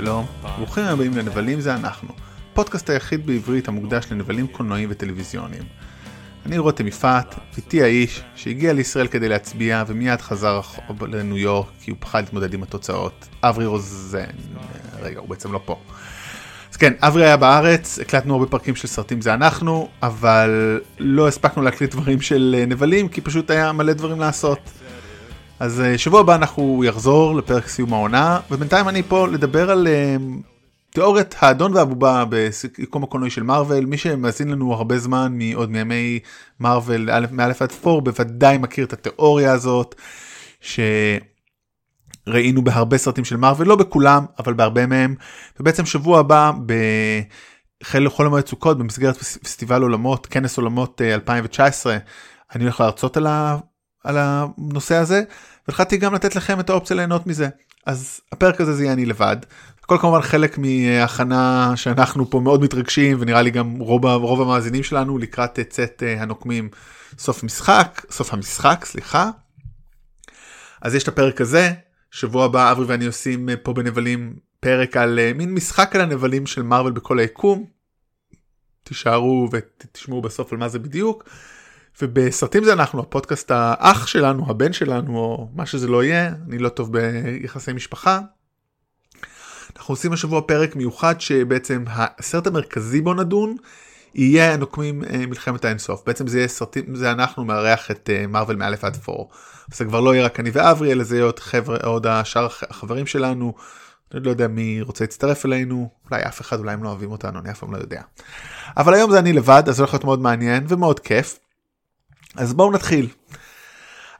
שלום, ברוכים הבאים לנבלים זה אנחנו, פודקאסט היחיד בעברית המוקדש לנבלים קולנועיים וטלוויזיוניים. אני רותם יפעת, איתי האיש שהגיע לישראל כדי להצביע ומיד חזר לניו יורק כי הוא פחד להתמודד עם התוצאות, אברי רוזן, רגע הוא בעצם לא פה. אז כן, אברי היה בארץ, הקלטנו הרבה פרקים של סרטים זה אנחנו, אבל לא הספקנו להקליט דברים של נבלים כי פשוט היה מלא דברים לעשות. אז אה, שבוע הבא אנחנו יחזור לפרק סיום העונה, ובינתיים אני פה לדבר על uh, תיאוריית האדון והבובה בסיכום הקולנועי של מארוול. מי שמאזין לנו הרבה זמן מעוד מימי מארוול מא' עד פור בוודאי מכיר את התיאוריה הזאת, שראינו בהרבה סרטים של מארוול, לא בכולם, אבל בהרבה מהם. ובעצם שבוע הבא בחל לכל המועד סוכות במסגרת פסטיבל עולמות, כנס עולמות 2019, אה, אני הולך להרצות על ה... על הנושא הזה והחלטתי גם לתת לכם את האופציה ליהנות מזה אז הפרק הזה זה יהיה אני לבד. הכל כמובן חלק מהכנה שאנחנו פה מאוד מתרגשים ונראה לי גם רוב, רוב המאזינים שלנו לקראת צאת אה, הנוקמים סוף משחק סוף המשחק סליחה. אז יש את הפרק הזה שבוע הבא אברי ואני עושים אה, פה בנבלים פרק על אה, מין משחק על הנבלים של מארוול בכל היקום. תישארו ותשמעו בסוף על מה זה בדיוק. ובסרטים זה אנחנו הפודקאסט האח שלנו הבן שלנו או מה שזה לא יהיה אני לא טוב ביחסי משפחה. אנחנו עושים השבוע פרק מיוחד שבעצם הסרט המרכזי בו נדון יהיה הנוקמים אה, מלחמת האינסוף בעצם זה יהיה סרטים זה אנחנו מארח את מרוויל מא' עד פור. זה כבר לא יהיה רק אני ואברי אלא זה יהיה עוד חבר'ה עוד השאר החברים שלנו. אני לא יודע מי רוצה להצטרף אלינו אולי אף אחד אולי הם לא אוהבים אותנו אני אף פעם לא יודע. אבל היום זה אני לבד אז זה הולך להיות מאוד מעניין ומאוד כיף. אז בואו נתחיל.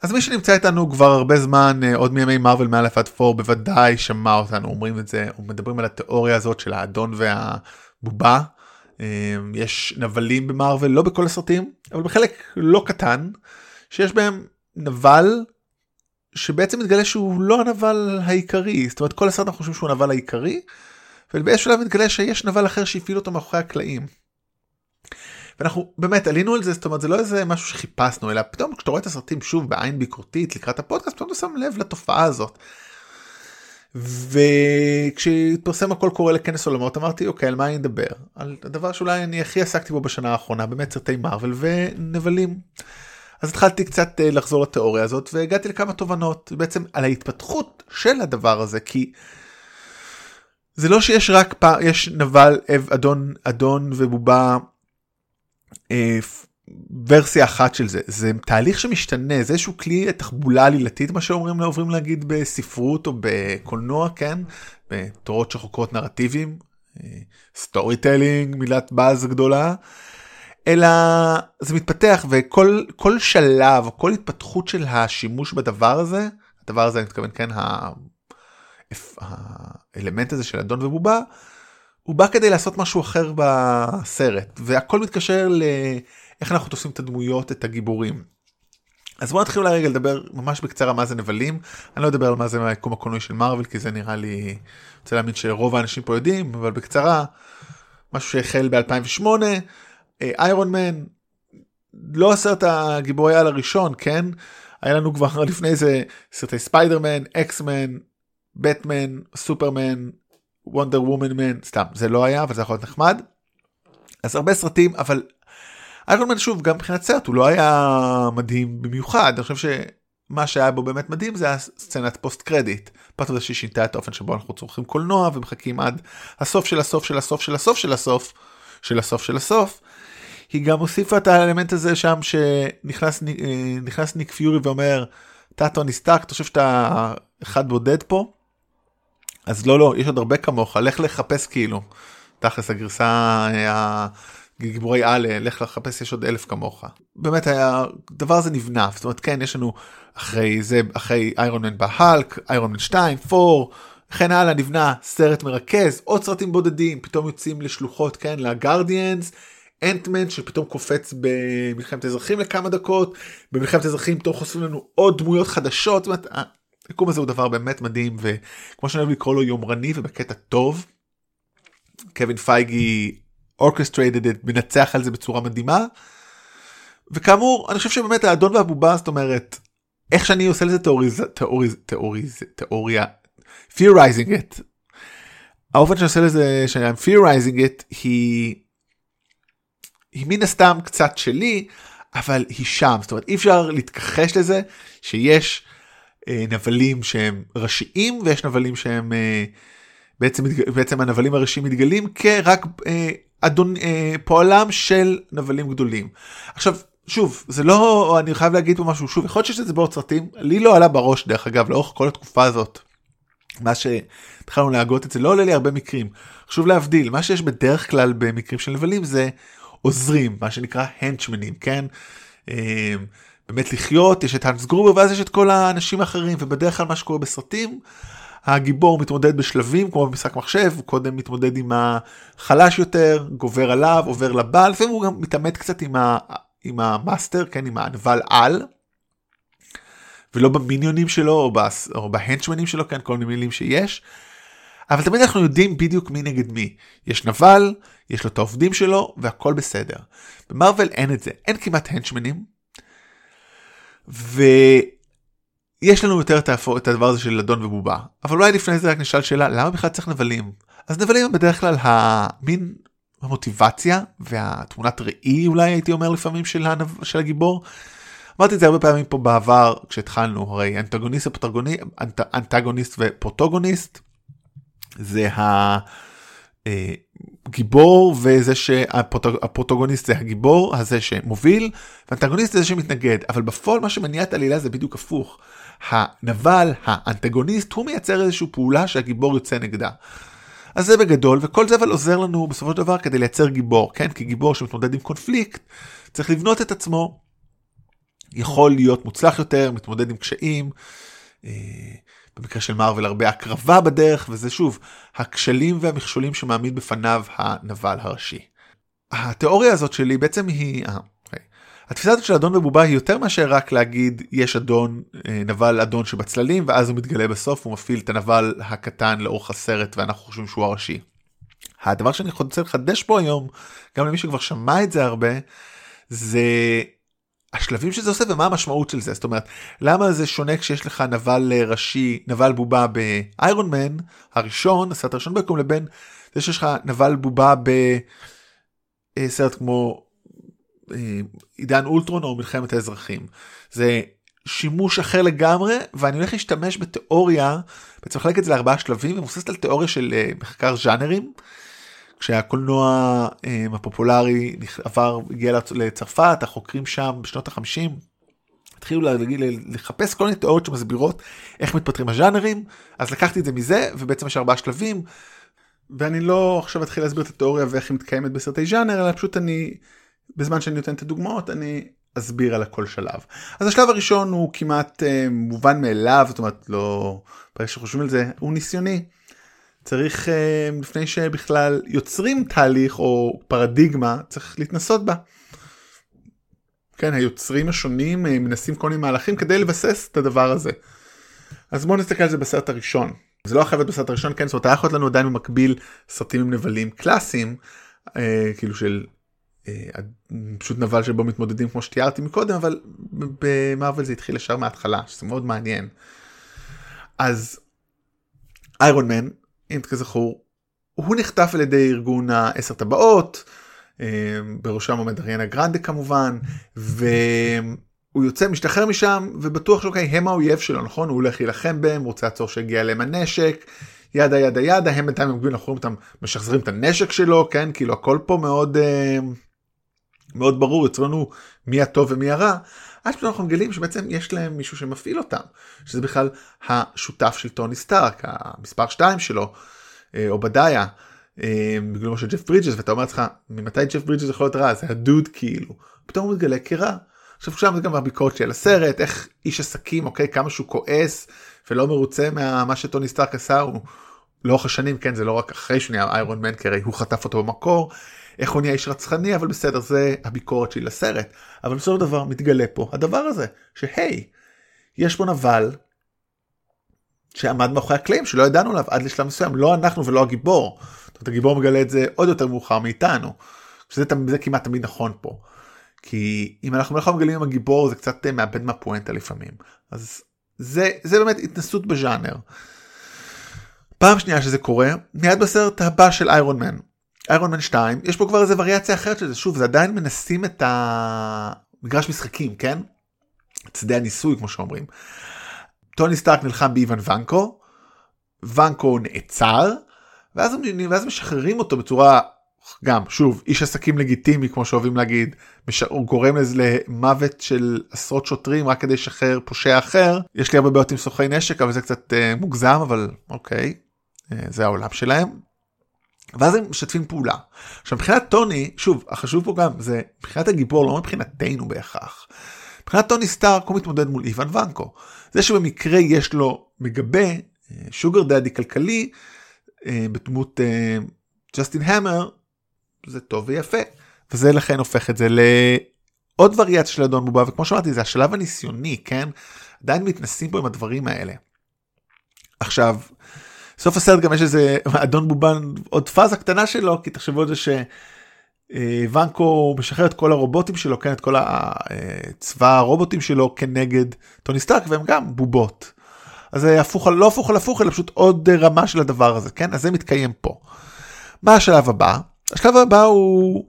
אז מי שנמצא איתנו כבר הרבה זמן אה, עוד מימי מרוויל מא' עד 4 בוודאי שמע אותנו אומרים את זה מדברים על התיאוריה הזאת של האדון והבובה. אה, יש נבלים במרוויל לא בכל הסרטים אבל בחלק לא קטן שיש בהם נבל שבעצם מתגלה שהוא לא הנבל העיקרי זאת אומרת כל הסרט אנחנו חושבים שהוא הנבל העיקרי. ובאיזשהו שלב מתגלה שיש נבל אחר שהפעיל אותו מאחורי הקלעים. ואנחנו באמת עלינו על זה זאת אומרת זה לא איזה משהו שחיפשנו אלא פתאום כשאתה רואה את הסרטים שוב בעין ביקורתית לקראת הפודקאסט פתאום אתה שם לב לתופעה הזאת. וכשהתפרסם הכל קורה לכנס עולמות אמרתי אוקיי על מה אני אדבר על הדבר שאולי אני הכי עסקתי בו בשנה האחרונה באמת סרטי מרוויל ונבלים. אז התחלתי קצת אה, לחזור לתיאוריה הזאת והגעתי לכמה תובנות בעצם על ההתפתחות של הדבר הזה כי. זה לא שיש רק פעם יש נבל אדון אדון ובובה ורסיה אחת של זה. זה תהליך שמשתנה זה איזשהו כלי תחבולה עלילתית מה שאומרים אוהבים להגיד בספרות או בקולנוע כן? בתורות שחוקרות נרטיבים storytelling מילת באז גדולה. אלא זה מתפתח וכל כל שלב כל התפתחות של השימוש בדבר הזה הדבר הזה אני מתכוון כן האלמנט הזה של אדון ובובה הוא בא כדי לעשות משהו אחר בסרט והכל מתקשר לאיך אנחנו תופסים את הדמויות את הגיבורים. אז בוא נתחיל רגע לדבר ממש בקצרה מה זה נבלים אני לא אדבר על מה זה מהיקום הקולנועי של מארוול כי זה נראה לי רוצה להאמין שרוב האנשים פה יודעים אבל בקצרה משהו שהחל ב2008 איירון מן לא הסרט הגיבורי על הראשון כן היה לנו כבר לפני זה סרטי ספיידרמן אקסמן בטמן סופרמן וונדר וומן מן סתם זה לא היה אבל זה יכול להיות נחמד. אז הרבה סרטים אבל איירון מן שוב גם מבחינת סרט הוא לא היה מדהים במיוחד אני חושב שמה שהיה בו באמת מדהים זה הסצנת post credit. פרט לזה שהיא שינתה את האופן שבו אנחנו צורכים קולנוע ומחכים עד הסוף של הסוף של הסוף של הסוף של הסוף של הסוף של הסוף. היא גם הוסיפה את האלמנט הזה שם שנכנס אה, ניק פיורי ואומר אתה טוני סטארק אתה חושב שאתה אחד בודד פה. אז לא לא יש עוד הרבה כמוך. לך לחפש כאילו. תכלס הגרסה הגיבורי על לך לחפש יש עוד אלף כמוך. באמת הדבר הזה נבנה. זאת אומרת כן יש לנו אחרי זה אחרי איירון מן בהלק איירון מן 2 4 וכן הלאה נבנה סרט מרכז עוד סרטים בודדים פתאום יוצאים לשלוחות כן לגרדיאנס אנטמן שפתאום קופץ במלחמת אזרחים לכמה דקות במלחמת אזרחים פתאום חושפים לנו עוד דמויות חדשות. זאת אומרת, היקום הזה הוא דבר באמת מדהים וכמו שאני אוהב לקרוא לו יומרני ובקטע טוב. קווין פייגי orchestrated מנצח על זה בצורה מדהימה. וכאמור אני חושב שבאמת האדון והבובה זאת אומרת איך שאני עושה לזה תיאוריז תיאוריז תיאוריז תיאוריה theorizing it האופן שאני עושה לזה, שאני theorizing it, היא, היא מן הסתם קצת שלי, אבל היא שם, זאת אומרת אי אפשר להתכחש לזה שיש נבלים שהם ראשיים ויש נבלים שהם אה, בעצם, בעצם הנבלים הראשיים מתגלים כרק אה, אדון, אה, פועלם של נבלים גדולים. עכשיו שוב זה לא אני חייב להגיד פה משהו שוב יכול להיות שיש את זה בעוד סרטים לי לא עלה בראש דרך אגב לאורך כל התקופה הזאת. מה שהתחלנו להגות את זה לא עולה לי הרבה מקרים. חשוב להבדיל מה שיש בדרך כלל במקרים של נבלים זה עוזרים מה שנקרא הנצ'מנים כן. באמת לחיות יש את האנס גרובר ואז יש את כל האנשים האחרים ובדרך כלל מה שקורה בסרטים. הגיבור מתמודד בשלבים כמו במשחק מחשב הוא קודם מתמודד עם החלש יותר גובר עליו עובר לבעל לפעמים הוא גם מתעמת קצת עם, ה, עם המאסטר כן עם הנבל על. ולא במיניונים שלו או, בס, או בהנצ'מנים שלו כן כל מיני מילים שיש. אבל תמיד אנחנו יודעים בדיוק מי נגד מי יש נבל יש לו את העובדים שלו והכל בסדר. במארוול אין את זה אין כמעט הנצ'מנים. ויש לנו יותר את הדבר הזה של אדון ובובה אבל אולי לפני זה רק נשאל שאלה למה בכלל צריך נבלים אז נבלים הם בדרך כלל המין המוטיבציה והתמונת ראי אולי הייתי אומר לפעמים של, הנב... של הגיבור. אמרתי את זה הרבה פעמים פה בעבר כשהתחלנו הרי אנטגוניסט אנט... אנטגוניסט ופרוטוגוניסט זה הגיבור וזה שהפרוטוגוניסט זה הגיבור הזה שמוביל ואנטגוניסט זה זה שמתנגד אבל בפועל מה שמניע את העלילה זה בדיוק הפוך. הנבל האנטגוניסט הוא מייצר איזושהי פעולה שהגיבור יוצא נגדה. אז זה בגדול וכל זה אבל עוזר לנו בסופו של דבר כדי לייצר גיבור כן כי גיבור שמתמודד עם קונפליקט צריך לבנות את עצמו יכול להיות מוצלח יותר מתמודד עם קשיים. אה, במקרה של מארוול הרבה הקרבה בדרך וזה שוב הכשלים והמכשולים שמעמיד בפניו הנבל הראשי. התיאוריה הזאת שלי בעצם היא אה, אוקיי. התפיסה הזאת של אדון ובובה היא יותר מאשר רק להגיד יש אדון אה, נבל אדון שבצללים ואז הוא מתגלה בסוף הוא מפעיל את הנבל הקטן לאורך הסרט ואנחנו חושבים שהוא הראשי. הדבר שאני רוצה לחדש פה היום גם למי שכבר שמע את זה הרבה זה השלבים שזה עושה ומה המשמעות של זה זאת אומרת למה זה שונה כשיש לך נבל ראשי נבל בובה באיירון מן הראשון הסרט הראשון בקום לבין זה שיש לך נבל בובה בסרט כמו אה, עידן אולטרון או מלחמת האזרחים זה שימוש אחר לגמרי ואני הולך להשתמש בתיאוריה בעצם לחלק את זה לארבעה שלבים ומבוססת על תיאוריה של אה, מחקר ז'אנרים. כשהקולנוע אה, הפופולרי עבר, הגיע לצרפת, החוקרים שם בשנות החמישים התחילו לחפש כל מיני תיאוריות שמסבירות איך מתפתחים הז'אנרים, אז לקחתי את זה מזה, ובעצם יש ארבעה שלבים, ואני לא עכשיו אתחיל להסביר את התיאוריה ואיך היא מתקיימת בסרטי ז'אנר, אלא פשוט אני, בזמן שאני נותן את הדוגמאות, אני אסביר על הכל שלב. אז השלב הראשון הוא כמעט אה, מובן מאליו, זאת אומרת, לא, ברגע שחושבים על זה, הוא ניסיוני. צריך אה, לפני שבכלל יוצרים תהליך או פרדיגמה צריך להתנסות בה. כן היוצרים השונים אה, מנסים כל מיני מהלכים כדי לבסס את הדבר הזה. אז בואו נסתכל על זה בסרט הראשון. זה לא חייב בסרט הראשון כן זאת אומרת היה יכול לנו עדיין במקביל סרטים עם נבלים קלאסיים אה, כאילו של אה, פשוט נבל שבו מתמודדים כמו שתיארתי מקודם אבל במרוויל זה התחיל ישר מההתחלה שזה מאוד מעניין. אז איירון מן אם כזכור, הוא נחטף על ידי ארגון העשר טבעות, אה, בראשם עומד אריאנה גרנדה כמובן, והוא יוצא, משתחרר משם, ובטוח שאוקיי, הם האויב שלו, נכון? הוא הולך להילחם בהם, רוצה לעצור שיגיע אליהם הנשק, ידה ידה ידה, הם בינתיים במקביל אנחנו רואים אותם משחזרים את הנשק שלו, כן? כאילו הכל פה מאוד, אה, מאוד ברור, יוצא לנו מי הטוב ומי הרע. עד שאנחנו מגלים שבעצם יש להם מישהו שמפעיל אותם, שזה בכלל השותף של טוני סטארק, המספר 2 שלו, אובדיה, אה, בגללו של ג'ף ברידג'ס, ואתה אומר לעצמך, ממתי ג'ף ברידג'ס יכול להיות רע? זה הדוד כאילו. פתאום הוא מתגלה כרע. עכשיו שם זה גם הביקורת של הסרט, איך איש עסקים, אוקיי, כמה שהוא כועס ולא מרוצה ממה שטוני סטארק עשה, הוא לאורך השנים, כן, זה לא רק אחרי שהוא נהיה איירון מן, כי הרי הוא חטף אותו במקור, איך הוא נהיה איש רצחני, אבל בסדר, זה הביקורת שלי לסרט. אבל בסופו של דבר מתגלה פה הדבר הזה, שהי, יש פה נבל שעמד מאחורי הקלעים שלא ידענו עליו עד לשלב מסוים, לא אנחנו ולא הגיבור. זאת אומרת, הגיבור מגלה את זה עוד יותר מאוחר מאיתנו. שזה זה כמעט תמיד נכון פה. כי אם אנחנו לא מגלים עם הגיבור זה קצת אה, מאבד מהפואנטה לפעמים. אז זה, זה באמת התנסות בז'אנר. פעם שנייה שזה קורה, מיד בסרט הבא של איירון מן. איירון מן 2, יש פה כבר איזה וריאציה אחרת של זה, שוב, זה עדיין מנסים את המגרש משחקים, כן? את שדה הניסוי, כמו שאומרים. טוני סטארק נלחם באיוון ונקו, ונקו נעצר, ואז, ואז משחררים אותו בצורה, גם, שוב, איש עסקים לגיטימי, כמו שאוהבים להגיד, מש... הוא גורם לזה למוות של עשרות שוטרים רק כדי לשחרר פושע אחר. יש לי הרבה בעיות עם סוחרי נשק, אבל זה קצת אה, מוגזם, אבל אוקיי, אה, זה העולם שלהם. ואז הם משתפים פעולה. עכשיו מבחינת טוני, שוב, החשוב פה גם זה מבחינת הגיבור, לא מבחינתנו בהכרח. מבחינת טוני סטארק הוא מתמודד מול איוון ונקו. זה שבמקרה יש לו מגבה, שוגר דאדי כלכלי, אה, בדמות אה, ג'סטין המר, זה טוב ויפה. וזה לכן הופך את זה לעוד וריאציה של אדון בובה, וכמו שאמרתי, זה השלב הניסיוני, כן? עדיין מתנסים פה עם הדברים האלה. עכשיו, סוף הסרט גם יש איזה אדון בובן עוד פאזה קטנה שלו כי תחשבו על זה שוונקו משחרר את כל הרובוטים שלו כן את כל הצבא הרובוטים שלו כנגד טוני סטארק והם גם בובות. אז זה הפוך לא הפוך על הפוך אלא פשוט עוד רמה של הדבר הזה כן אז זה מתקיים פה. מה השלב הבא? השלב הבא הוא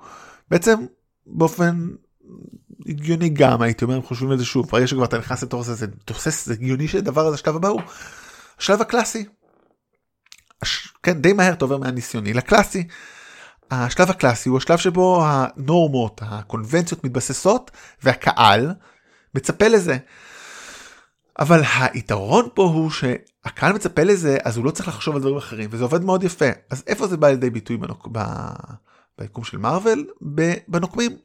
בעצם באופן הגיוני גם הייתי אומר חושבים על זה שוב ברגע שכבר אתה נכנס לתוך זה זה תוסס זה הגיוני שדבר הזה השלב הבא הוא השלב הקלאסי כן, די מהר אתה עובר מהניסיוני לקלאסי. השלב הקלאסי הוא השלב שבו הנורמות, הקונבנציות מתבססות והקהל מצפה לזה. אבל היתרון פה הוא שהקהל מצפה לזה אז הוא לא צריך לחשוב על דברים אחרים וזה עובד מאוד יפה. אז איפה זה בא לידי ביטוי בנוק... ב... ביקום של מארוול? בנוקמים.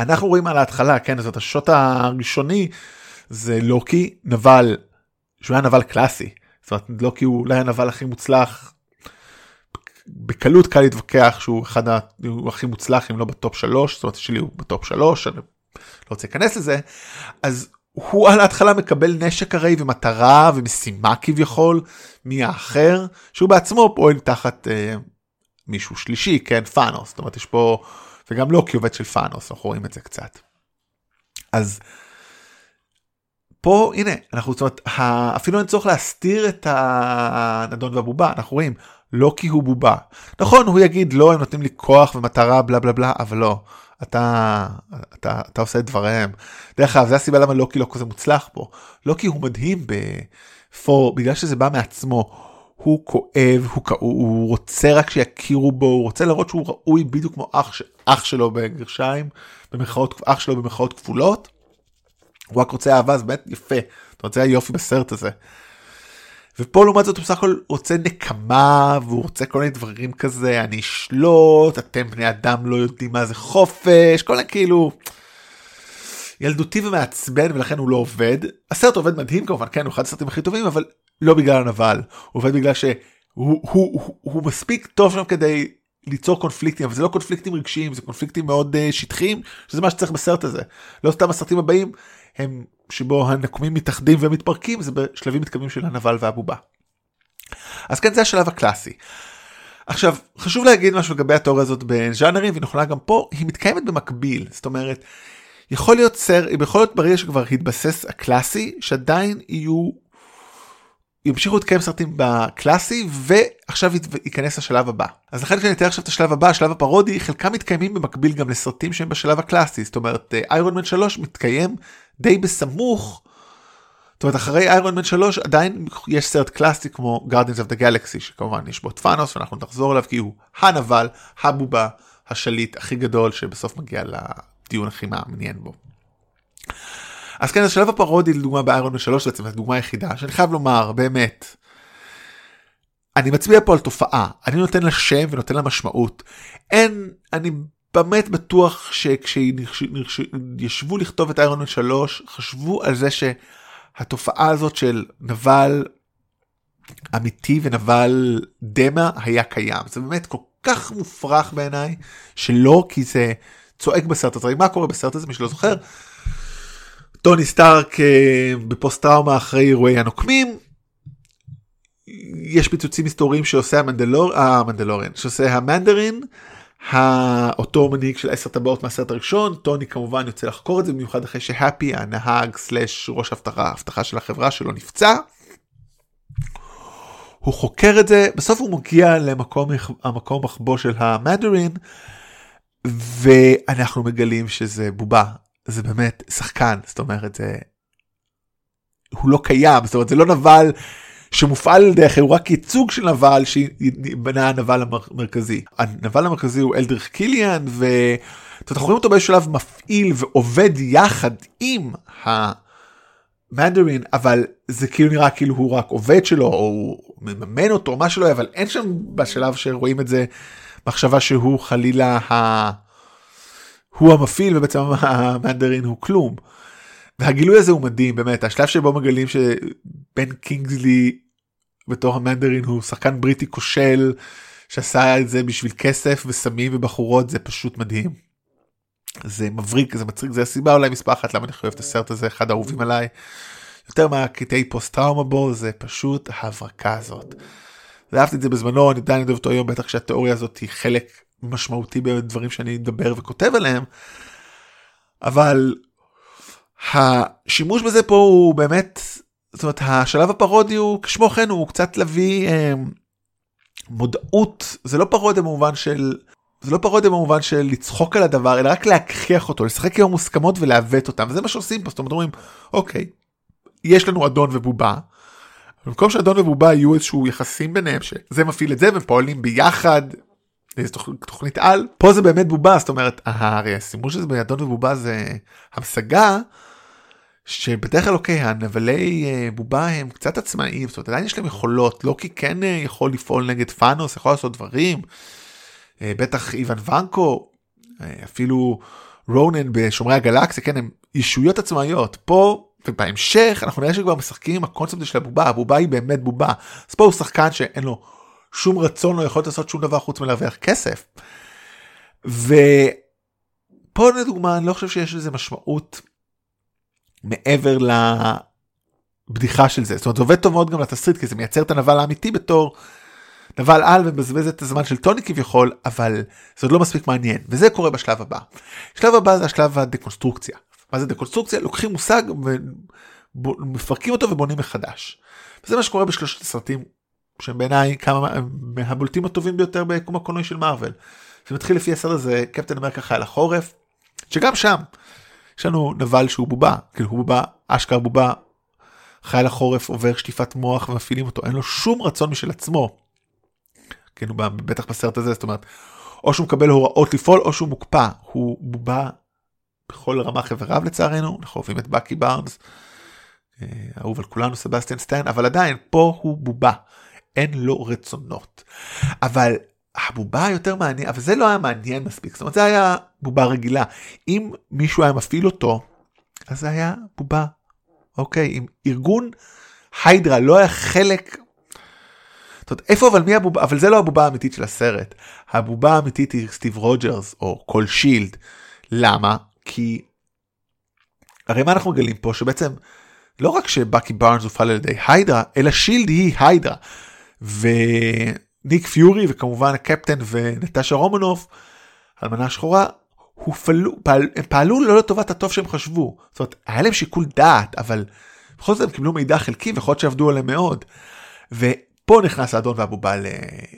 אנחנו רואים על ההתחלה, כן, זאת השוט הראשוני זה לוקי נבל, שהוא היה נבל קלאסי. זאת אומרת לוקי הוא אולי הנבל הכי מוצלח. בקלות קל להתווכח שהוא אחד הכי מוצלח אם לא בטופ שלוש זאת אומרת שלי הוא בטופ שלוש אני לא רוצה להיכנס לזה אז הוא על ההתחלה מקבל נשק הרי ומטרה ומשימה כביכול מהאחר שהוא בעצמו פועל תחת אה, מישהו שלישי כן ת'אנוס זאת אומרת יש פה וגם לוקי עובד של ת'אנוס אנחנו רואים את זה קצת. אז פה הנה אנחנו זאת אומרת אפילו אין צורך להסתיר את הנדון והבובה אנחנו רואים לא כי הוא בובה נכון הוא יגיד לא הם נותנים לי כוח ומטרה בלה בלה בלה אבל לא אתה אתה אתה עושה את דבריהם. דרך אגב זה הסיבה למה לוקי לא כזה מוצלח פה לוקי הוא מדהים בפור בגלל שזה בא מעצמו. הוא כואב הוא, הוא רוצה רק שיכירו בו הוא רוצה לראות שהוא ראוי בדיוק כמו אח, אח שלו בגרשיים במרכאות אח שלו במרכאות כפולות. הוא רק רוצה אהבה זה באמת יפה. אתה רוצה היופי בסרט הזה. ופה לעומת זאת הוא בסך הכל רוצה נקמה והוא רוצה כל מיני דברים כזה אני אשלוט אתם בני אדם לא יודעים מה זה חופש כל מיני כאילו ילדותי ומעצבן ולכן הוא לא עובד. הסרט עובד מדהים כמובן כן הוא אחד הסרטים הכי טובים אבל לא בגלל הנבל. הוא עובד בגלל שהוא הוא, הוא, הוא, הוא מספיק טוב שם כדי ליצור קונפליקטים אבל זה לא קונפליקטים רגשיים זה קונפליקטים מאוד uh, שטחיים שזה מה שצריך בסרט הזה. לא סתם הסרטים הבאים הם שבו הנקומים מתאחדים ומתפרקים זה בשלבים מתקדמים של הנבל והבובה. אז כן זה השלב הקלאסי. עכשיו חשוב להגיד משהו לגבי התיאוריה הזאת בז'אנרים והיא נכונה גם פה היא מתקיימת במקביל זאת אומרת יכול להיות סר יכול להיות ברגע שכבר התבסס הקלאסי שעדיין יהיו ימשיכו להתקיים סרטים בקלאסי ועכשיו ייכנס השלב הבא. אז לכן כשאני אתאר עכשיו את השלב הבא, השלב הפרודי, חלקם מתקיימים במקביל גם לסרטים שהם בשלב הקלאסי. זאת אומרת, איירון מן 3 מתקיים די בסמוך. זאת אומרת, אחרי איירון מן 3 עדיין יש סרט קלאסי כמו Guardians of the Galaxy, שכמובן יש בו את פאנוס ואנחנו נחזור אליו כי הוא הנבל, הבובה, השליט הכי גדול שבסוף מגיע לדיון הכי מעניין בו. אז כן, השלב הפרודי לדוגמה באיירון 3 בעצם הדוגמה היחידה שאני חייב לומר באמת. אני מצביע פה על תופעה אני נותן לה שם ונותן לה משמעות אין אני באמת בטוח שכשישבו לכתוב את איירון מן 3 חשבו על זה שהתופעה הזאת של נבל אמיתי ונבל דמה היה קיים זה באמת כל כך מופרך בעיניי שלא כי זה צועק בסרט הזה מה קורה בסרט הזה מי שלא זוכר. טוני סטארק אה, בפוסט טראומה אחרי אירועי הנוקמים. יש פיצוצים היסטוריים שעושה המנדלור, המנדלוריאן, שעושה המנדרין, אותו מנהיג של עשר טבעות מהסרט הראשון, טוני כמובן יוצא לחקור את זה במיוחד אחרי שהפי הנהג סלאש ראש אבטחה, אבטחה של החברה שלו נפצע. הוא חוקר את זה, בסוף הוא מגיע למקום המקום מחבוא של המנדרין, ואנחנו מגלים שזה בובה, זה באמת שחקן, זאת אומרת, זה... הוא לא קיים, זאת אומרת, זה לא נבל שמופעל על ידי הוא רק ייצוג של נבל שבנה הנבל המרכזי. הנבל המרכזי הוא אלדריך קיליאן, ואנחנו רואים אותו באיזשהו שלב מפעיל ועובד יחד עם המנדרין, אבל זה כאילו נראה כאילו הוא רק עובד שלו, או הוא מממן אותו, או מה שלא, אבל אין שם בשלב שרואים את זה מחשבה שהוא חלילה ה... הוא המפעיל ובעצם המנדרין הוא כלום. והגילוי הזה הוא מדהים באמת השלב שבו מגלים שבן קינגסלי בתור המנדרין הוא שחקן בריטי כושל שעשה את זה בשביל כסף וסמים ובחורות זה פשוט מדהים. זה מבריק זה מצחיק זה הסיבה אולי מספר אחת למה אני חושב את הסרט הזה אחד האהובים עליי. יותר מהקטעי פוסט טראומה בו זה פשוט ההברקה הזאת. ואהבתי את זה בזמנו אני עדיין אוהב אותו היום בטח שהתיאוריה הזאת היא חלק משמעותי בדברים שאני מדבר וכותב עליהם. אבל השימוש בזה פה הוא באמת זאת אומרת השלב הפרודי הוא כשמו כן הוא קצת להביא אה, מודעות זה לא פרודיה במובן של זה לא פרודיה במובן של לצחוק על הדבר אלא רק להכריח אותו לשחק עם המוסכמות ולעוות אותם וזה מה שעושים פה זאת אומרת אומרים אוקיי יש לנו אדון ובובה. במקום שאדון ובובה יהיו איזשהו יחסים ביניהם שזה מפעיל את זה ופועלים ביחד איזה תוכנית על. פה זה באמת בובה זאת אומרת הרי הסימוש הזה באדון ובובה זה המשגה שבדרך כלל אוקיי הנבלי אה, בובה הם קצת עצמאיים זאת אומרת עדיין יש להם יכולות לא כי כן אה, יכול לפעול נגד פאנוס יכול לעשות דברים. אה, בטח איוון ונקו אפילו רונן בשומרי הגלקסיה כן הם ישויות עצמאיות. פה ובהמשך אנחנו נראה שכבר משחקים עם הקונספט של הבובה הבובה היא באמת בובה. אז פה הוא שחקן שאין לו שום רצון לא יכול לעשות שום דבר חוץ מלהרוויח כסף. ופה לדוגמה אני לא חושב שיש לזה משמעות מעבר לבדיחה של זה זאת אומרת זה עובד טוב מאוד גם לתסריט כי זה מייצר את הנבל האמיתי בתור נבל על ומבזבז את הזמן של טוני כביכול אבל זה עוד לא מספיק מעניין וזה קורה בשלב הבא. שלב הבא זה השלב הדקונסטרוקציה. מה זה דקונסטרוקציה? לוקחים מושג ומפרקים אותו ובונים מחדש. וזה מה שקורה בשלושת הסרטים שהם בעיניי כמה מהבולטים הטובים ביותר ביקום הקולנועי של מארוול. זה לפי הסרט הזה קפטן אמריקה חייל החורף שגם שם יש לנו נבל שהוא בובה כאילו הוא בובה אשכרה בובה חייל החורף עובר שטיפת מוח ומפעילים אותו אין לו שום רצון משל עצמו. כאילו בטח בסרט הזה זאת אומרת או שהוא מקבל הוראות לפעול או שהוא מוקפא הוא בובה בכל רמה חבריו לצערנו אנחנו אוהבים את בקי בארנס. אה, אהוב על כולנו סבסטיאן סטיין אבל עדיין פה הוא בובה אין לו רצונות. אבל הבובה היותר מעניין אבל זה לא היה מעניין מספיק. זאת אומרת זה היה בובה רגילה. אם מישהו היה מפעיל אותו אז זה היה בובה אוקיי אם ארגון היידרה לא היה חלק. זאת איפה אבל מי הבובה אבל זה לא הבובה האמיתית של הסרט. הבובה האמיתית היא סטיב רוג'רס או כל שילד. למה? כי הרי מה אנחנו מגלים פה? שבעצם לא רק שבאקי בארנס הופעל על ידי היידרה אלא שילד היא היידרה. וניק פיורי וכמובן הקפטן ונטשה רומנוף, אלמנה שחורה, הופעלו, פעל, הם פעלו לא לטובת הטוב שהם חשבו. זאת אומרת, היה להם שיקול דעת, אבל בכל זאת הם קיבלו מידע חלקי ויכול להיות שעבדו עליהם מאוד. ופה נכנס האדון והבובה, ל...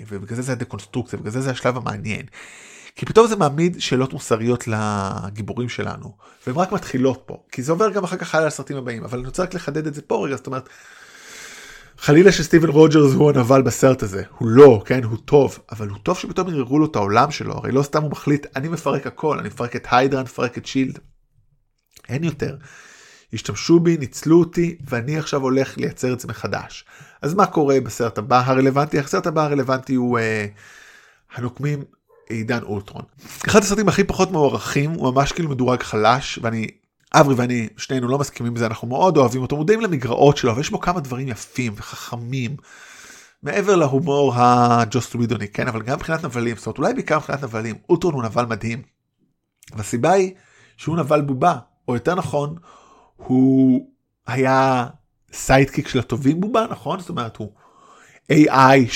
ובגלל זה זה הדקונסטרוקציה, בגלל זה זה השלב המעניין. כי פתאום זה מעמיד שאלות מוסריות לגיבורים שלנו, והן רק מתחילות פה, כי זה עובר גם אחר כך הלאה לסרטים הבאים, אבל אני רוצה רק לחדד את זה פה רגע, זאת אומרת, חלילה שסטיבן רוג'רס הוא הנבל בסרט הזה, הוא לא, כן, הוא טוב, אבל הוא טוב שפתאום יראו לו את העולם שלו, הרי לא סתם הוא מחליט, אני מפרק הכל, אני מפרק את היידרה, אני מפרק את שילד. אין יותר. השתמשו בי, ניצלו אותי, ואני עכשיו הולך לייצר את זה מחדש. אז מה קורה בסרט הבא הרלוונטי? הסרט הבא הרלוונטי הוא אה, הנוקמים עידן אולטרון. אחד הסרטים הכי פחות מוערכים, הוא ממש כאילו מדורג חלש, ואני אברי ואני שנינו לא מסכימים בזה אנחנו מאוד אוהבים אותו מודעים למגרעות שלו ויש בו כמה דברים יפים וחכמים. מעבר להומור הג'וסט ווידוני כן אבל גם מבחינת נבלים זאת אומרת אולי בעיקר מבחינת נבלים אוטרון הוא נבל מדהים. והסיבה היא שהוא נבל בובה או יותר נכון הוא היה sidekick של הטובים בובה נכון זאת אומרת הוא AI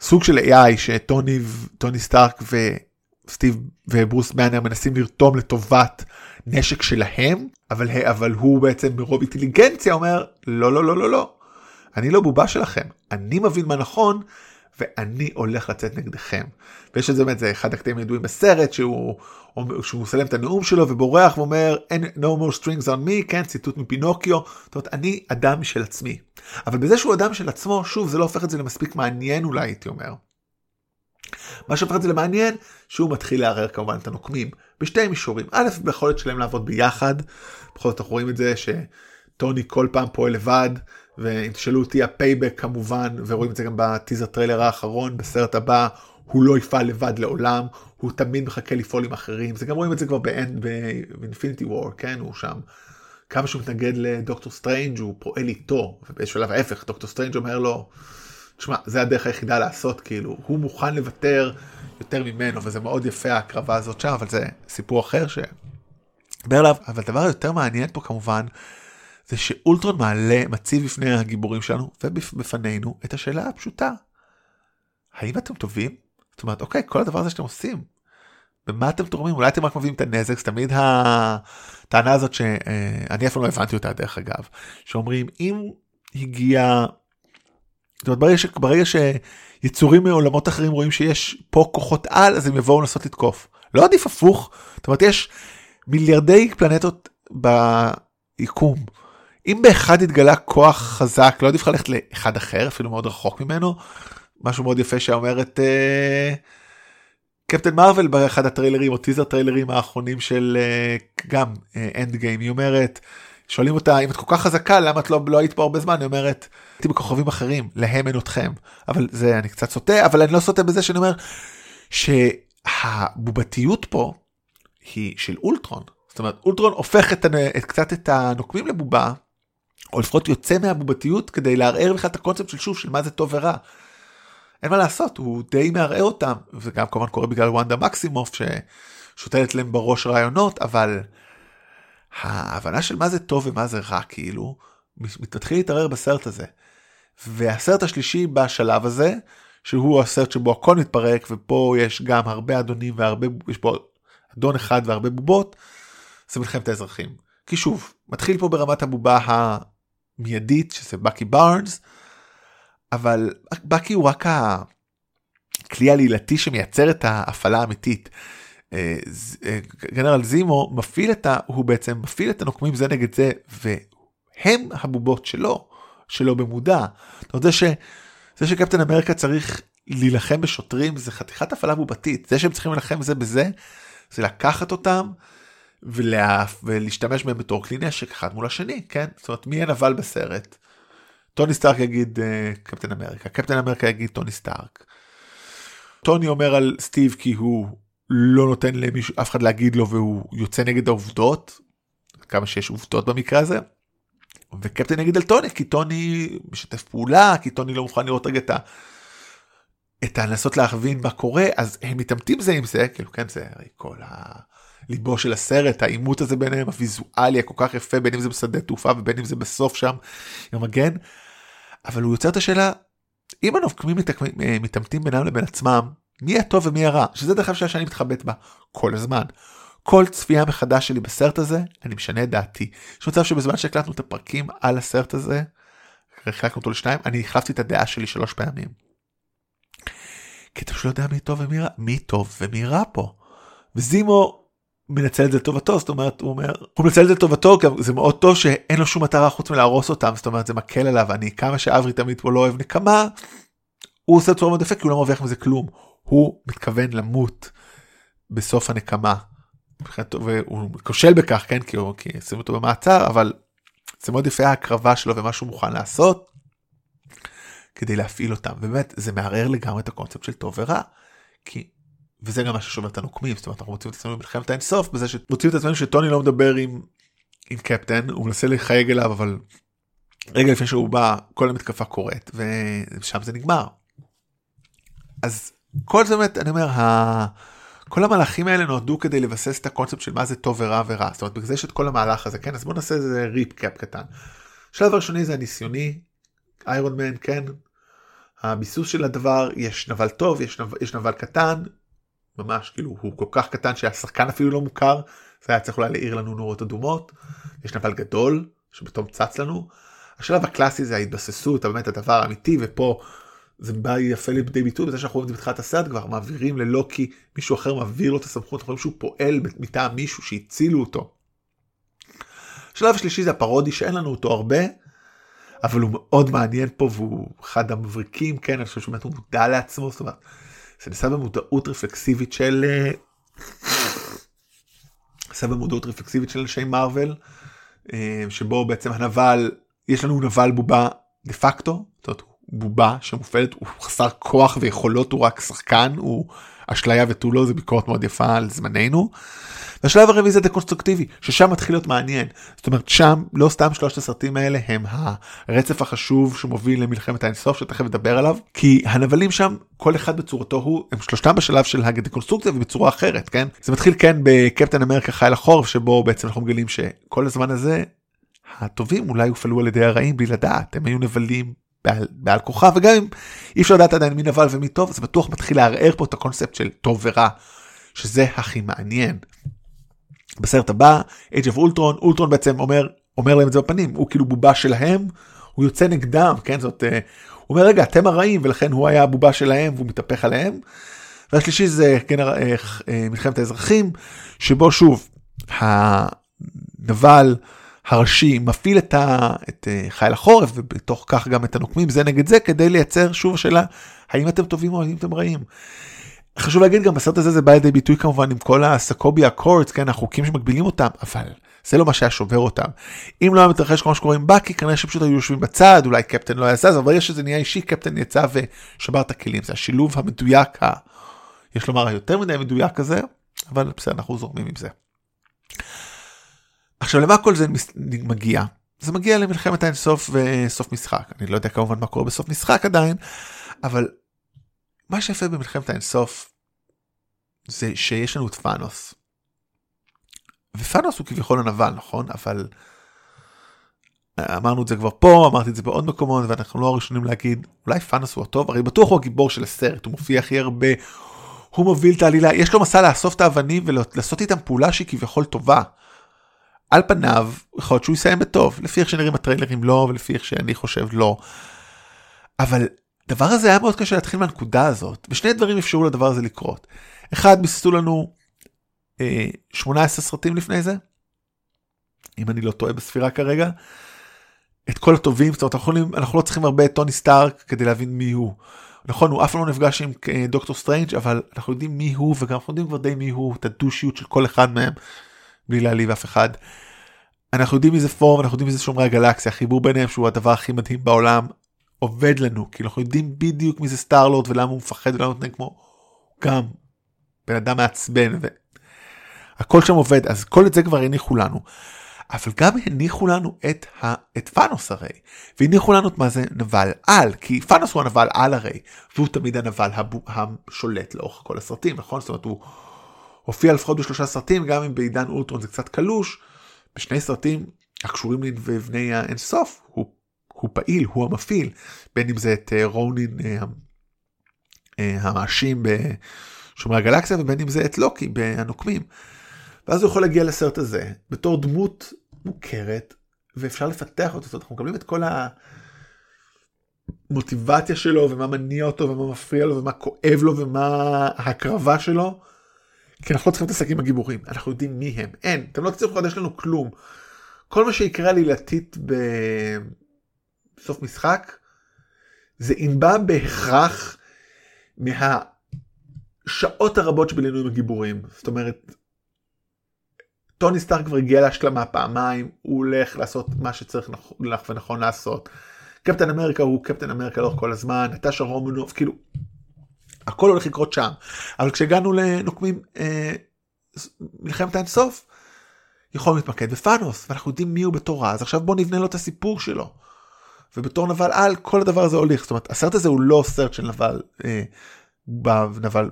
שסוג של AI שטוני טוני סטארק וסטיב וברוס באנר מנסים לרתום לטובת נשק שלהם, אבל, אבל הוא בעצם מרוב אינטליגנציה אומר, לא, לא, לא, לא, לא. אני לא בובה שלכם, אני מבין מה נכון, ואני הולך לצאת נגדכם. ויש את זה באמת, זה אחד הקטעים הידועים בסרט, שהוא, שהוא מסיים את הנאום שלו ובורח ואומר, no more strings on me, כן, ציטוט מפינוקיו, זאת אומרת, אני אדם של עצמי. אבל בזה שהוא אדם של עצמו, שוב, זה לא הופך את זה למספיק מעניין אולי, הייתי אומר. מה שהופך את זה למעניין, שהוא מתחיל לערער כמובן את הנוקמים, בשתי מישורים. א', ביכולת שלהם לעבוד ביחד, בכל זאת אנחנו רואים את זה שטוני כל פעם פועל לבד, ואם תשאלו אותי ה payback כמובן, ורואים את זה גם בטיזר טריילר האחרון, בסרט הבא, הוא לא יפעל לבד לעולם, הוא תמיד מחכה לפעול עם אחרים, זה גם רואים את זה כבר באינפיניטי וור, כן, הוא שם. כמה שהוא מתנגד לדוקטור סטרנג' הוא פועל איתו, ובשלב ההפך, דוקטור סטרנג' אומר לו, תשמע, זה הדרך היחידה לעשות, כאילו, הוא מוכן לוותר יותר ממנו, וזה מאוד יפה ההקרבה הזאת שם, אבל זה סיפור אחר ש... דבר עליו, אבל הדבר היותר מעניין פה כמובן, זה שאולטרון מעלה, מציב בפני הגיבורים שלנו ובפנינו את השאלה הפשוטה. האם אתם טובים? זאת אומרת, אוקיי, כל הדבר הזה שאתם עושים, במה אתם תורמים? אולי אתם רק מביאים את הנזק, זה תמיד הטענה הזאת שאני אפילו לא הבנתי אותה דרך אגב, שאומרים אם הגיע, זאת אומרת ברגע, ש... ברגע שיצורים מעולמות אחרים רואים שיש פה כוחות על, אז הם יבואו לנסות לתקוף. לא עדיף הפוך, זאת אומרת יש מיליארדי פלנטות ביקום. אם באחד התגלה כוח חזק, לא עדיף לך ללכת לאחד אחר, אפילו מאוד רחוק ממנו. משהו מאוד יפה שאומרת אה, קפטן מארוול באחד הטריילרים או טיזר טריילרים האחרונים של אה, גם אנד uh, גיים, היא אומרת, שואלים אותה אם את כל כך חזקה למה את לא, לא היית פה הרבה זמן, היא אומרת, הייתי בכוכבים אחרים, להם אין אתכם. אבל זה אני קצת סוטה, אבל אני לא סוטה בזה שאני אומר שהבובתיות פה היא של אולטרון. זאת אומרת אולטרון הופך את, את, קצת את הנוקמים לבובה או לפחות יוצא מהבובתיות כדי לערער בכלל את הקונספט של שוב של מה זה טוב ורע. אין מה לעשות הוא די מערער אותם וגם כמובן קורה בגלל וונדה מקסימוף ששותלת להם בראש רעיונות אבל ההבנה של מה זה טוב ומה זה רע כאילו מתחיל להתערער בסרט הזה. והסרט השלישי בשלב הזה שהוא הסרט שבו הכל מתפרק ופה יש גם הרבה אדונים והרבה יש פה אדון אחד והרבה בובות זה מלחמת האזרחים. כי שוב מתחיל פה ברמת הבובה מיידית שזה בקי בארנס אבל בקי הוא רק הכלי העלילתי שמייצר את ההפעלה האמיתית. אה, אה, גנרל זימו מפעיל את ה... הוא בעצם מפעיל את הנוקמים זה נגד זה והם הבובות שלו שלו במודע. אתה יודע ש... זה שקפטן אמריקה צריך להילחם בשוטרים זה חתיכת הפעלה בובתית זה שהם צריכים להילחם זה בזה זה לקחת אותם ולה... ולהשתמש בהם בתור כלי נשק אחד מול השני, כן? זאת אומרת, מי הנבל בסרט? טוני סטארק יגיד uh, קפטן אמריקה, קפטן אמריקה יגיד טוני סטארק. טוני אומר על סטיב כי הוא לא נותן למישהו, אף אחד להגיד לו והוא יוצא נגד העובדות, כמה שיש עובדות במקרה הזה. וקפטן יגיד על טוני כי טוני משתף פעולה, כי טוני לא מוכן לראות רגע את ה... את הלנסות להבין מה קורה, אז הם מתעמתים זה עם זה, כאילו כן זה כל ה... ליבו של הסרט, העימות הזה ביניהם, הוויזואלי הכל כך יפה, בין אם זה בשדה תעופה ובין אם זה בסוף שם, עם המגן. אבל הוא יוצר את השאלה, אם הנוקמים אה, מתעמתים בינם לבין עצמם, מי הטוב ומי הרע? שזה דרך אגב שאני מתחבט בה כל הזמן. כל צפייה מחדש שלי בסרט הזה, אני משנה את דעתי. יש מצב שבזמן שהקלטנו את הפרקים על הסרט הזה, חילקנו אותו לשניים, אני החלפתי את הדעה שלי שלוש פעמים. כי אתה פשוט לא יודע מי טוב ומי רע, מי טוב ומי רע פה. וזימו מנצל את זה לטובתו זאת אומרת הוא אומר הוא מנצל את זה לטובתו גם זה מאוד טוב שאין לו שום מטרה חוץ מלהרוס אותם זאת אומרת זה מקל עליו אני כמה שאברי תמיד פה לא אוהב נקמה. הוא עושה צורה מאוד יפה כי הוא לא מרוויח מזה כלום הוא מתכוון למות בסוף הנקמה. והוא כושל בכך כן כי הוא כי שים אותו במעצר אבל זה מאוד יפה ההקרבה שלו ומה שהוא מוכן לעשות כדי להפעיל אותם באמת זה מערער לגמרי את הקונספט של טוב ורע. כי וזה גם מה ששובר את הנוקמים, זאת אומרת אנחנו מוצאים את עצמנו במלחמת האינסוף בזה שמוצאים את עצמנו שטוני לא מדבר עם, עם קפטן, הוא מנסה לחייג אליו אבל רגע לפני שהוא בא כל המתקפה קורית ושם זה נגמר. אז כל זה באמת אני אומר ה... כל המהלכים האלה נועדו כדי לבסס את הקונספט של מה זה טוב ורע ורע. זאת אומרת בגלל זה יש את כל המהלך הזה כן? אז בוא נעשה איזה recap קטן. השלב הראשוני זה הניסיוני איירון מן כן? הביסוס של הדבר יש נבל טוב יש נבל, יש נבל קטן. ממש כאילו הוא כל כך קטן שהשחקן אפילו לא מוכר. זה היה צריך אולי להעיר לנו נורות אדומות. יש נבל גדול שפתאום צץ לנו. השלב הקלאסי זה ההתבססות, באמת הדבר האמיתי, ופה זה בא יפה לידי ביטוי בזה שאנחנו רואים את זה בתחילת הסרט כבר, מעבירים ללוקי, מישהו אחר מעביר לו את הסמכות, אנחנו רואים שהוא פועל מטעם מישהו שהצילו אותו. השלב השלישי זה הפרודי שאין לנו אותו הרבה, אבל הוא מאוד מעניין פה והוא אחד המבריקים, כן, אני חושב שבאמת הוא מודע לעצמו, זאת אומרת, זה נעשה במודעות רפלקסיבית של... אה, נעשה במודעות רפלקסיבית של אנשי מארוול, אה, שבו בעצם הנבל, יש לנו נבל בובה דה פקטו, זאת אומרת, בובה שמופעלת, הוא חסר כוח ויכולות, הוא רק שחקן, הוא אשליה ותו לא, זה ביקורת מאוד יפה על זמננו. והשלב הרביעי זה דקונסטרוקטיבי, ששם מתחיל להיות מעניין. זאת אומרת, שם לא סתם שלושת הסרטים האלה הם הרצף החשוב שמוביל למלחמת האינסוף, שתכף נדבר עליו, כי הנבלים שם, כל אחד בצורתו הוא, הם שלושתם בשלב של הדקונסטרוקציה ובצורה אחרת, כן? זה מתחיל כן בקפטן אמריקה חייל החורף, שבו בעצם אנחנו מגלים שכל הזמן הזה, הטובים אולי הופעלו על ידי הרעים בלי לדעת, הם היו נבלים בעל, בעל כוכב, וגם אם אי אפשר לדעת עדיין מי נבל ומי טוב, זה בטוח מתחיל לערער פה את הקונספט של טוב ורע, שזה הכי מעניין. בסרט הבא, Age of Ultron, אולטרון בעצם אומר, אומר להם את זה בפנים, הוא כאילו בובה שלהם, הוא יוצא נגדם, כן, זאת, uh, הוא אומר רגע, אתם הרעים, ולכן הוא היה הבובה שלהם והוא מתהפך עליהם. והשלישי זה כן, מלחמת האזרחים, שבו שוב, הנבל הראשי מפעיל את, ה, את uh, חייל החורף, ובתוך כך גם את הנוקמים זה נגד זה, כדי לייצר שוב השאלה, האם אתם טובים או האם אתם רעים. חשוב להגיד גם בסרט הזה זה בא לידי ביטוי כמובן עם כל הסקוביה הקורטס, כן, החוקים שמגבילים אותם, אבל זה לא מה שהיה שובר אותם. אם לא היה מתרחש כמו שקורה עם בקי, כנראה שפשוט היו יושבים בצד, אולי קפטן לא היה זז, אבל ברגע שזה נהיה אישי, קפטן יצא ושבר את הכלים. זה השילוב המדויק, ה... יש לומר היותר מדי מדויק הזה, אבל בסדר, אנחנו זורמים עם זה. עכשיו למה כל זה מגיע? זה מגיע למלחמת האינסוף וסוף משחק. אני לא יודע כמובן מה קורה בסוף משחק עדיין, אבל מה שיפה במלחמת האינסוף זה שיש לנו את פאנוס. ופאנוס הוא כביכול הנבל נכון אבל אמרנו את זה כבר פה אמרתי את זה בעוד מקומות ואנחנו לא הראשונים להגיד אולי פאנוס הוא הטוב הרי בטוח הוא הגיבור של הסרט הוא מופיע הכי הרבה הוא מוביל את העלילה יש לו מסע לאסוף את האבנים ולעשות איתם פעולה שהיא כביכול טובה. על פניו יכול להיות שהוא יסיים בטוב לפי איך שנראים הטריילרים לא ולפי איך שאני חושב לא. אבל הדבר הזה היה מאוד קשה להתחיל מהנקודה הזאת, ושני דברים אפשרו לדבר הזה לקרות. אחד, ביססו לנו אה, 18 סרטים לפני זה, אם אני לא טועה בספירה כרגע, את כל הטובים, זאת אומרת, אנחנו, יכולים, אנחנו לא צריכים הרבה את טוני סטארק כדי להבין מי הוא. נכון, הוא אף פעם לא נפגש עם אה, דוקטור סטרנג', אבל אנחנו יודעים מי הוא, וגם אנחנו יודעים כבר די מי הוא, את הדושיות של כל אחד מהם, בלי להעליב אף אחד. אנחנו יודעים מי זה ת'ור, אנחנו יודעים מי זה שומרי הגלקסיה, החיבור ביניהם שהוא הדבר הכי מדהים בעולם, עובד לנו, כי אנחנו יודעים בדיוק מי זה סטארלורד ולמה הוא מפחד ולמה הוא נותן כמו גם בן אדם מעצבן והכל שם עובד, אז כל את זה כבר הניחו לנו. אבל גם הניחו לנו את, ה, את פאנוס הרי, והניחו לנו את מה זה נבל על, כי פאנוס הוא הנבל על הרי, והוא תמיד הנבל הבו, השולט לאורך כל הסרטים, נכון? זאת אומרת הוא הופיע לפחות בשלושה סרטים, גם אם בעידן אולטרון זה קצת קלוש, בשני סרטים הקשורים לבני האינסוף, הוא הוא פעיל, הוא המפעיל, בין אם זה את אה, רונין אה, אה, המאשים בשומרי הגלקסיה ובין אם זה את לוקי בנוקמים. ואז הוא יכול להגיע לסרט הזה בתור דמות מוכרת ואפשר לפתח אותו, אנחנו מקבלים את כל המוטיבציה שלו ומה מניע אותו ומה מפריע לו ומה כואב לו ומה ההקרבה שלו. כי אנחנו לא צריכים להתעסק עם הגיבורים, אנחנו יודעים מי הם, אין, אתם לא תצליחו לחדש לנו כלום. כל מה שיקרה עלילתית ב... סוף משחק, זה ינבע בהכרח מהשעות הרבות שבילינו עם הגיבורים. זאת אומרת, טוני סטארק כבר הגיע להשלמה פעמיים, הוא הולך לעשות מה שצריך לך ונכון לעשות. קפטן אמריקה הוא קפטן אמריקה לאורך כל הזמן, נטשה רומנוב, כאילו, הכל הולך לקרות שם. אבל כשהגענו לנוקמים אה, מלחמת האינסוף, יכולנו להתמקד בפאנוס, ואנחנו יודעים מי הוא בתור אז עכשיו בוא נבנה לו את הסיפור שלו. ובתור נבל על כל הדבר הזה הוליך זאת אומרת הסרט הזה הוא לא סרט של נבל אה, נבל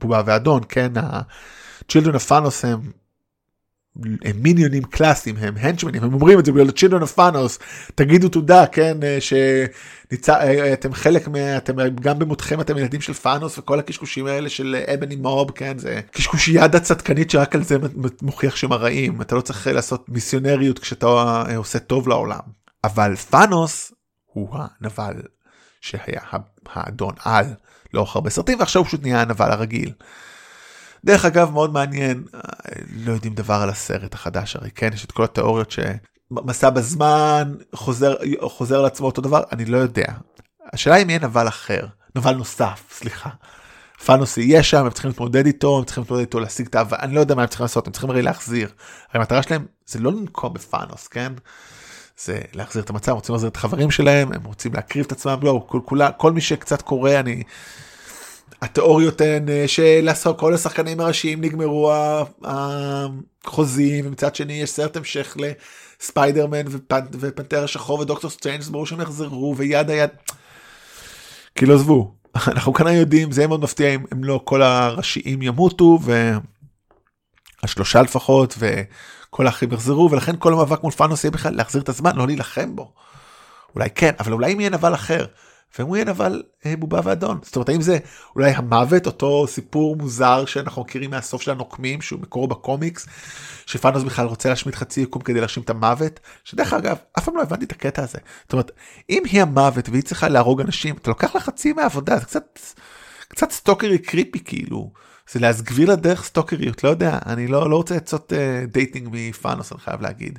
בובה ואדון כן ה-children of Thanos הם, הם מיניונים קלאסיים הם הנצ'מנים הם אומרים את זה בגלל ה-children of Thanos תגידו תודה כן אה, שאתם אה, חלק מה... אתם גם במותכם אתם ילדים של פאנוס וכל הקשקושים האלה של אבני מוב כן זה קשקושייה דת צדקנית שרק על זה מוכיח שהם הרעים אתה לא צריך לעשות מיסיונריות כשאתה עושה טוב לעולם. אבל פאנוס הוא הנבל שהיה האדון על לאורך הרבה סרטים ועכשיו הוא פשוט נהיה הנבל הרגיל. דרך אגב מאוד מעניין לא יודעים דבר על הסרט החדש הרי כן יש את כל התיאוריות שמסע בזמן חוזר חוזר לעצמו אותו דבר אני לא יודע. השאלה אם יהיה נבל אחר נבל נוסף סליחה. פאנוס יהיה שם הם צריכים להתמודד איתו הם צריכים להתמודד איתו להשיג את האהבה אני לא יודע מה הם צריכים לעשות הם צריכים הרי להחזיר. הרי המטרה שלהם זה לא לנקום בפאנוס כן. זה להחזיר את המצב רוצים להחזיר את החברים שלהם הם רוצים להקריב את עצמם לא כל, כל, כל מי שקצת קורא אני. התיאוריות הן אה, שלעשות כל השחקנים הראשיים נגמרו החוזים ומצד שני יש סרט המשך לספיידרמן ופנ... ופנתר השחור ודוקטור סטריינג' ברור שהם יחזרו yada yada. כאילו עזבו אנחנו כנראה יודעים זה יהיה מאוד מפתיע אם, אם לא כל הראשיים ימותו והשלושה לפחות וכל האחרים יחזרו ולכן כל המאבק מול ת'אנוס יהיה בכלל להחזיר את הזמן לא להילחם בו. אולי כן אבל אולי אם יהיה נבל אחר והם אומרים אבל אה, בובה ואדון. זאת אומרת האם זה אולי המוות אותו סיפור מוזר שאנחנו מכירים מהסוף של הנוקמים שהוא מקורו בקומיקס שת'אנוס בכלל רוצה להשמיד חצי יקום כדי להשמיד את המוות? שדרך אגב אף פעם לא הבנתי את הקטע הזה. זאת אומרת אם היא המוות והיא צריכה להרוג אנשים אתה לוקח לה חצי מהעבודה זה קצת קצת סטוקרי creepy כאילו. זה להסביר לה דרך stalkery ות לא יודע אני לא לא רוצה לעשות uh, dating מת'אנוס אני חייב להגיד.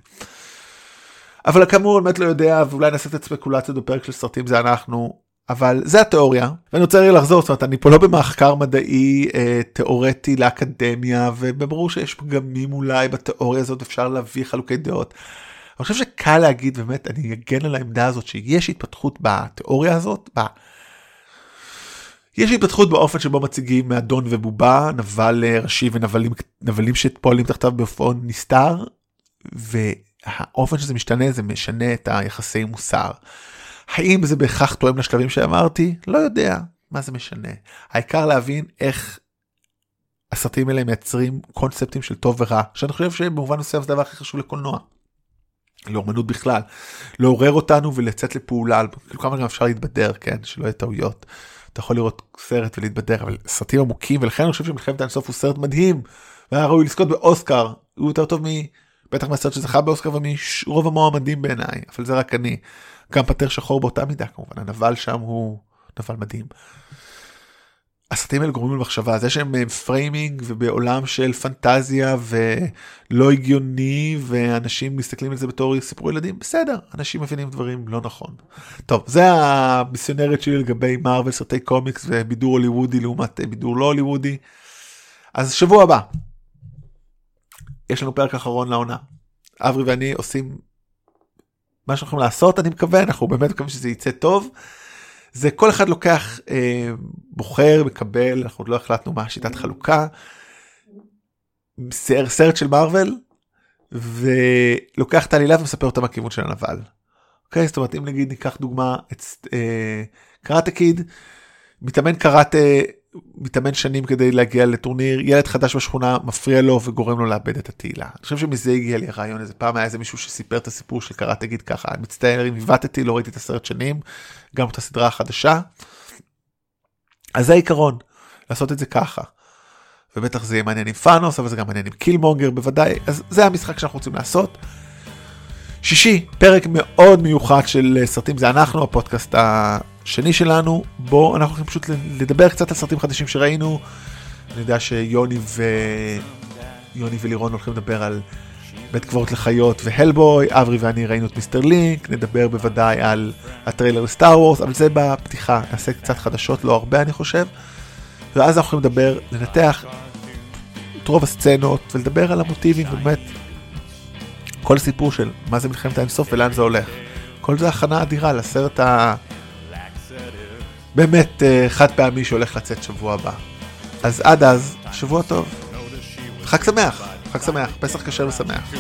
אבל כאמור באמת לא יודע ואולי נעשה את הספקולציות בפרק של סרטים זה אנחנו אבל זה התיאוריה ואני רוצה לחזור זאת אומרת אני פה לא במחקר מדעי אה, תיאורטי לאקדמיה וברור שיש פגמים אולי בתיאוריה הזאת אפשר להביא חלוקי דעות. אני חושב שקל להגיד באמת אני אגן על העמדה הזאת שיש התפתחות בתיאוריה הזאת. ב... יש התפתחות באופן שבו מציגים אדון ובובה נבל אה, ראשי ונבלים שפועלים תחתיו באופן נסתר. והאופן שזה משתנה זה משנה את היחסי מוסר. האם זה בהכרח תואם לשלבים שאמרתי? לא יודע, מה זה משנה. העיקר להבין איך הסרטים האלה מייצרים קונספטים של טוב ורע, שאני חושב שבמובן מסוים זה הדבר הכי חשוב לקולנוע. לאומנות בכלל, לעורר אותנו ולצאת לפעולה, כאילו כמה גם אפשר להתבדר, כן, שלא יהיה טעויות. אתה יכול לראות סרט ולהתבדר, אבל סרטים עמוקים, ולכן אני חושב שמלחמת האינסוף הוא סרט מדהים, והיה ראוי לזכות באוסקר, הוא יותר טוב מ... בטח מהסרט שזכה באוסקר ומרוב המועמדים בעיניי, אבל זה רק אני. גם פנתר שחור באותה מידה כמובן, הנבל שם הוא נבל מדהים. הסרטים האלה גורמים למחשבה, זה שהם framing ובעולם של פנטזיה ולא הגיוני ואנשים מסתכלים על זה בתור סיפור ילדים, בסדר, אנשים מבינים דברים לא נכון. טוב, זה המיסיונרית שלי לגבי מארוול סרטי קומיקס ובידור הוליוודי לעומת בידור לא הוליוודי. אז שבוע הבא, יש לנו פרק אחרון לעונה. אברי ואני עושים מה שאנחנו יכולים לעשות אני מקווה אנחנו באמת מקווים שזה יצא טוב. זה כל אחד לוקח אה, בוחר מקבל אנחנו עוד לא החלטנו מה השיטת חלוקה. סרט של מארוול ולוקח את העלילה ומספר אותה מהכיוון של הנבל. אוקיי זאת אומרת אם נגיד ניקח דוגמה את אה, קראטה קיד מתאמן קראטה מתאמן שנים כדי להגיע לטורניר, ילד חדש בשכונה מפריע לו וגורם לו לאבד את התהילה. אני חושב שמזה הגיע לי הרעיון, איזה פעם היה איזה מישהו שסיפר את הסיפור של קראת תגיד ככה, אני מצטער אם עיוותתי, לא ראיתי את הסרט שנים, גם את הסדרה החדשה. אז זה העיקרון, לעשות את זה ככה. ובטח זה יהיה מעניין עם פאנוס, אבל זה גם מעניין עם קילמונגר בוודאי, אז זה המשחק שאנחנו רוצים לעשות. שישי, פרק מאוד מיוחד של סרטים, זה אנחנו, הפודקאסט השני שלנו, בו אנחנו הולכים פשוט לדבר קצת על סרטים חדשים שראינו. אני יודע שיוני ו... יוני ולירון הולכים לדבר על בית קברות לחיות והלבוי, אברי ואני ראינו את מיסטר לינק, נדבר בוודאי על הטריילר לסטאר וורס, אבל זה בפתיחה, נעשה קצת חדשות, לא הרבה אני חושב. ואז אנחנו יכולים לדבר, לנתח את רוב הסצנות ולדבר על המוטיבים, באמת, כל הסיפור של מה זה מלחמת האינסוף ולאן זה הולך. כל זה הכנה אדירה לסרט ה... באמת uh, חד פעמי שהולך לצאת שבוע הבא. אז עד אז, שבוע טוב. חג שמח, חג שמח, פסח כשר ושמח.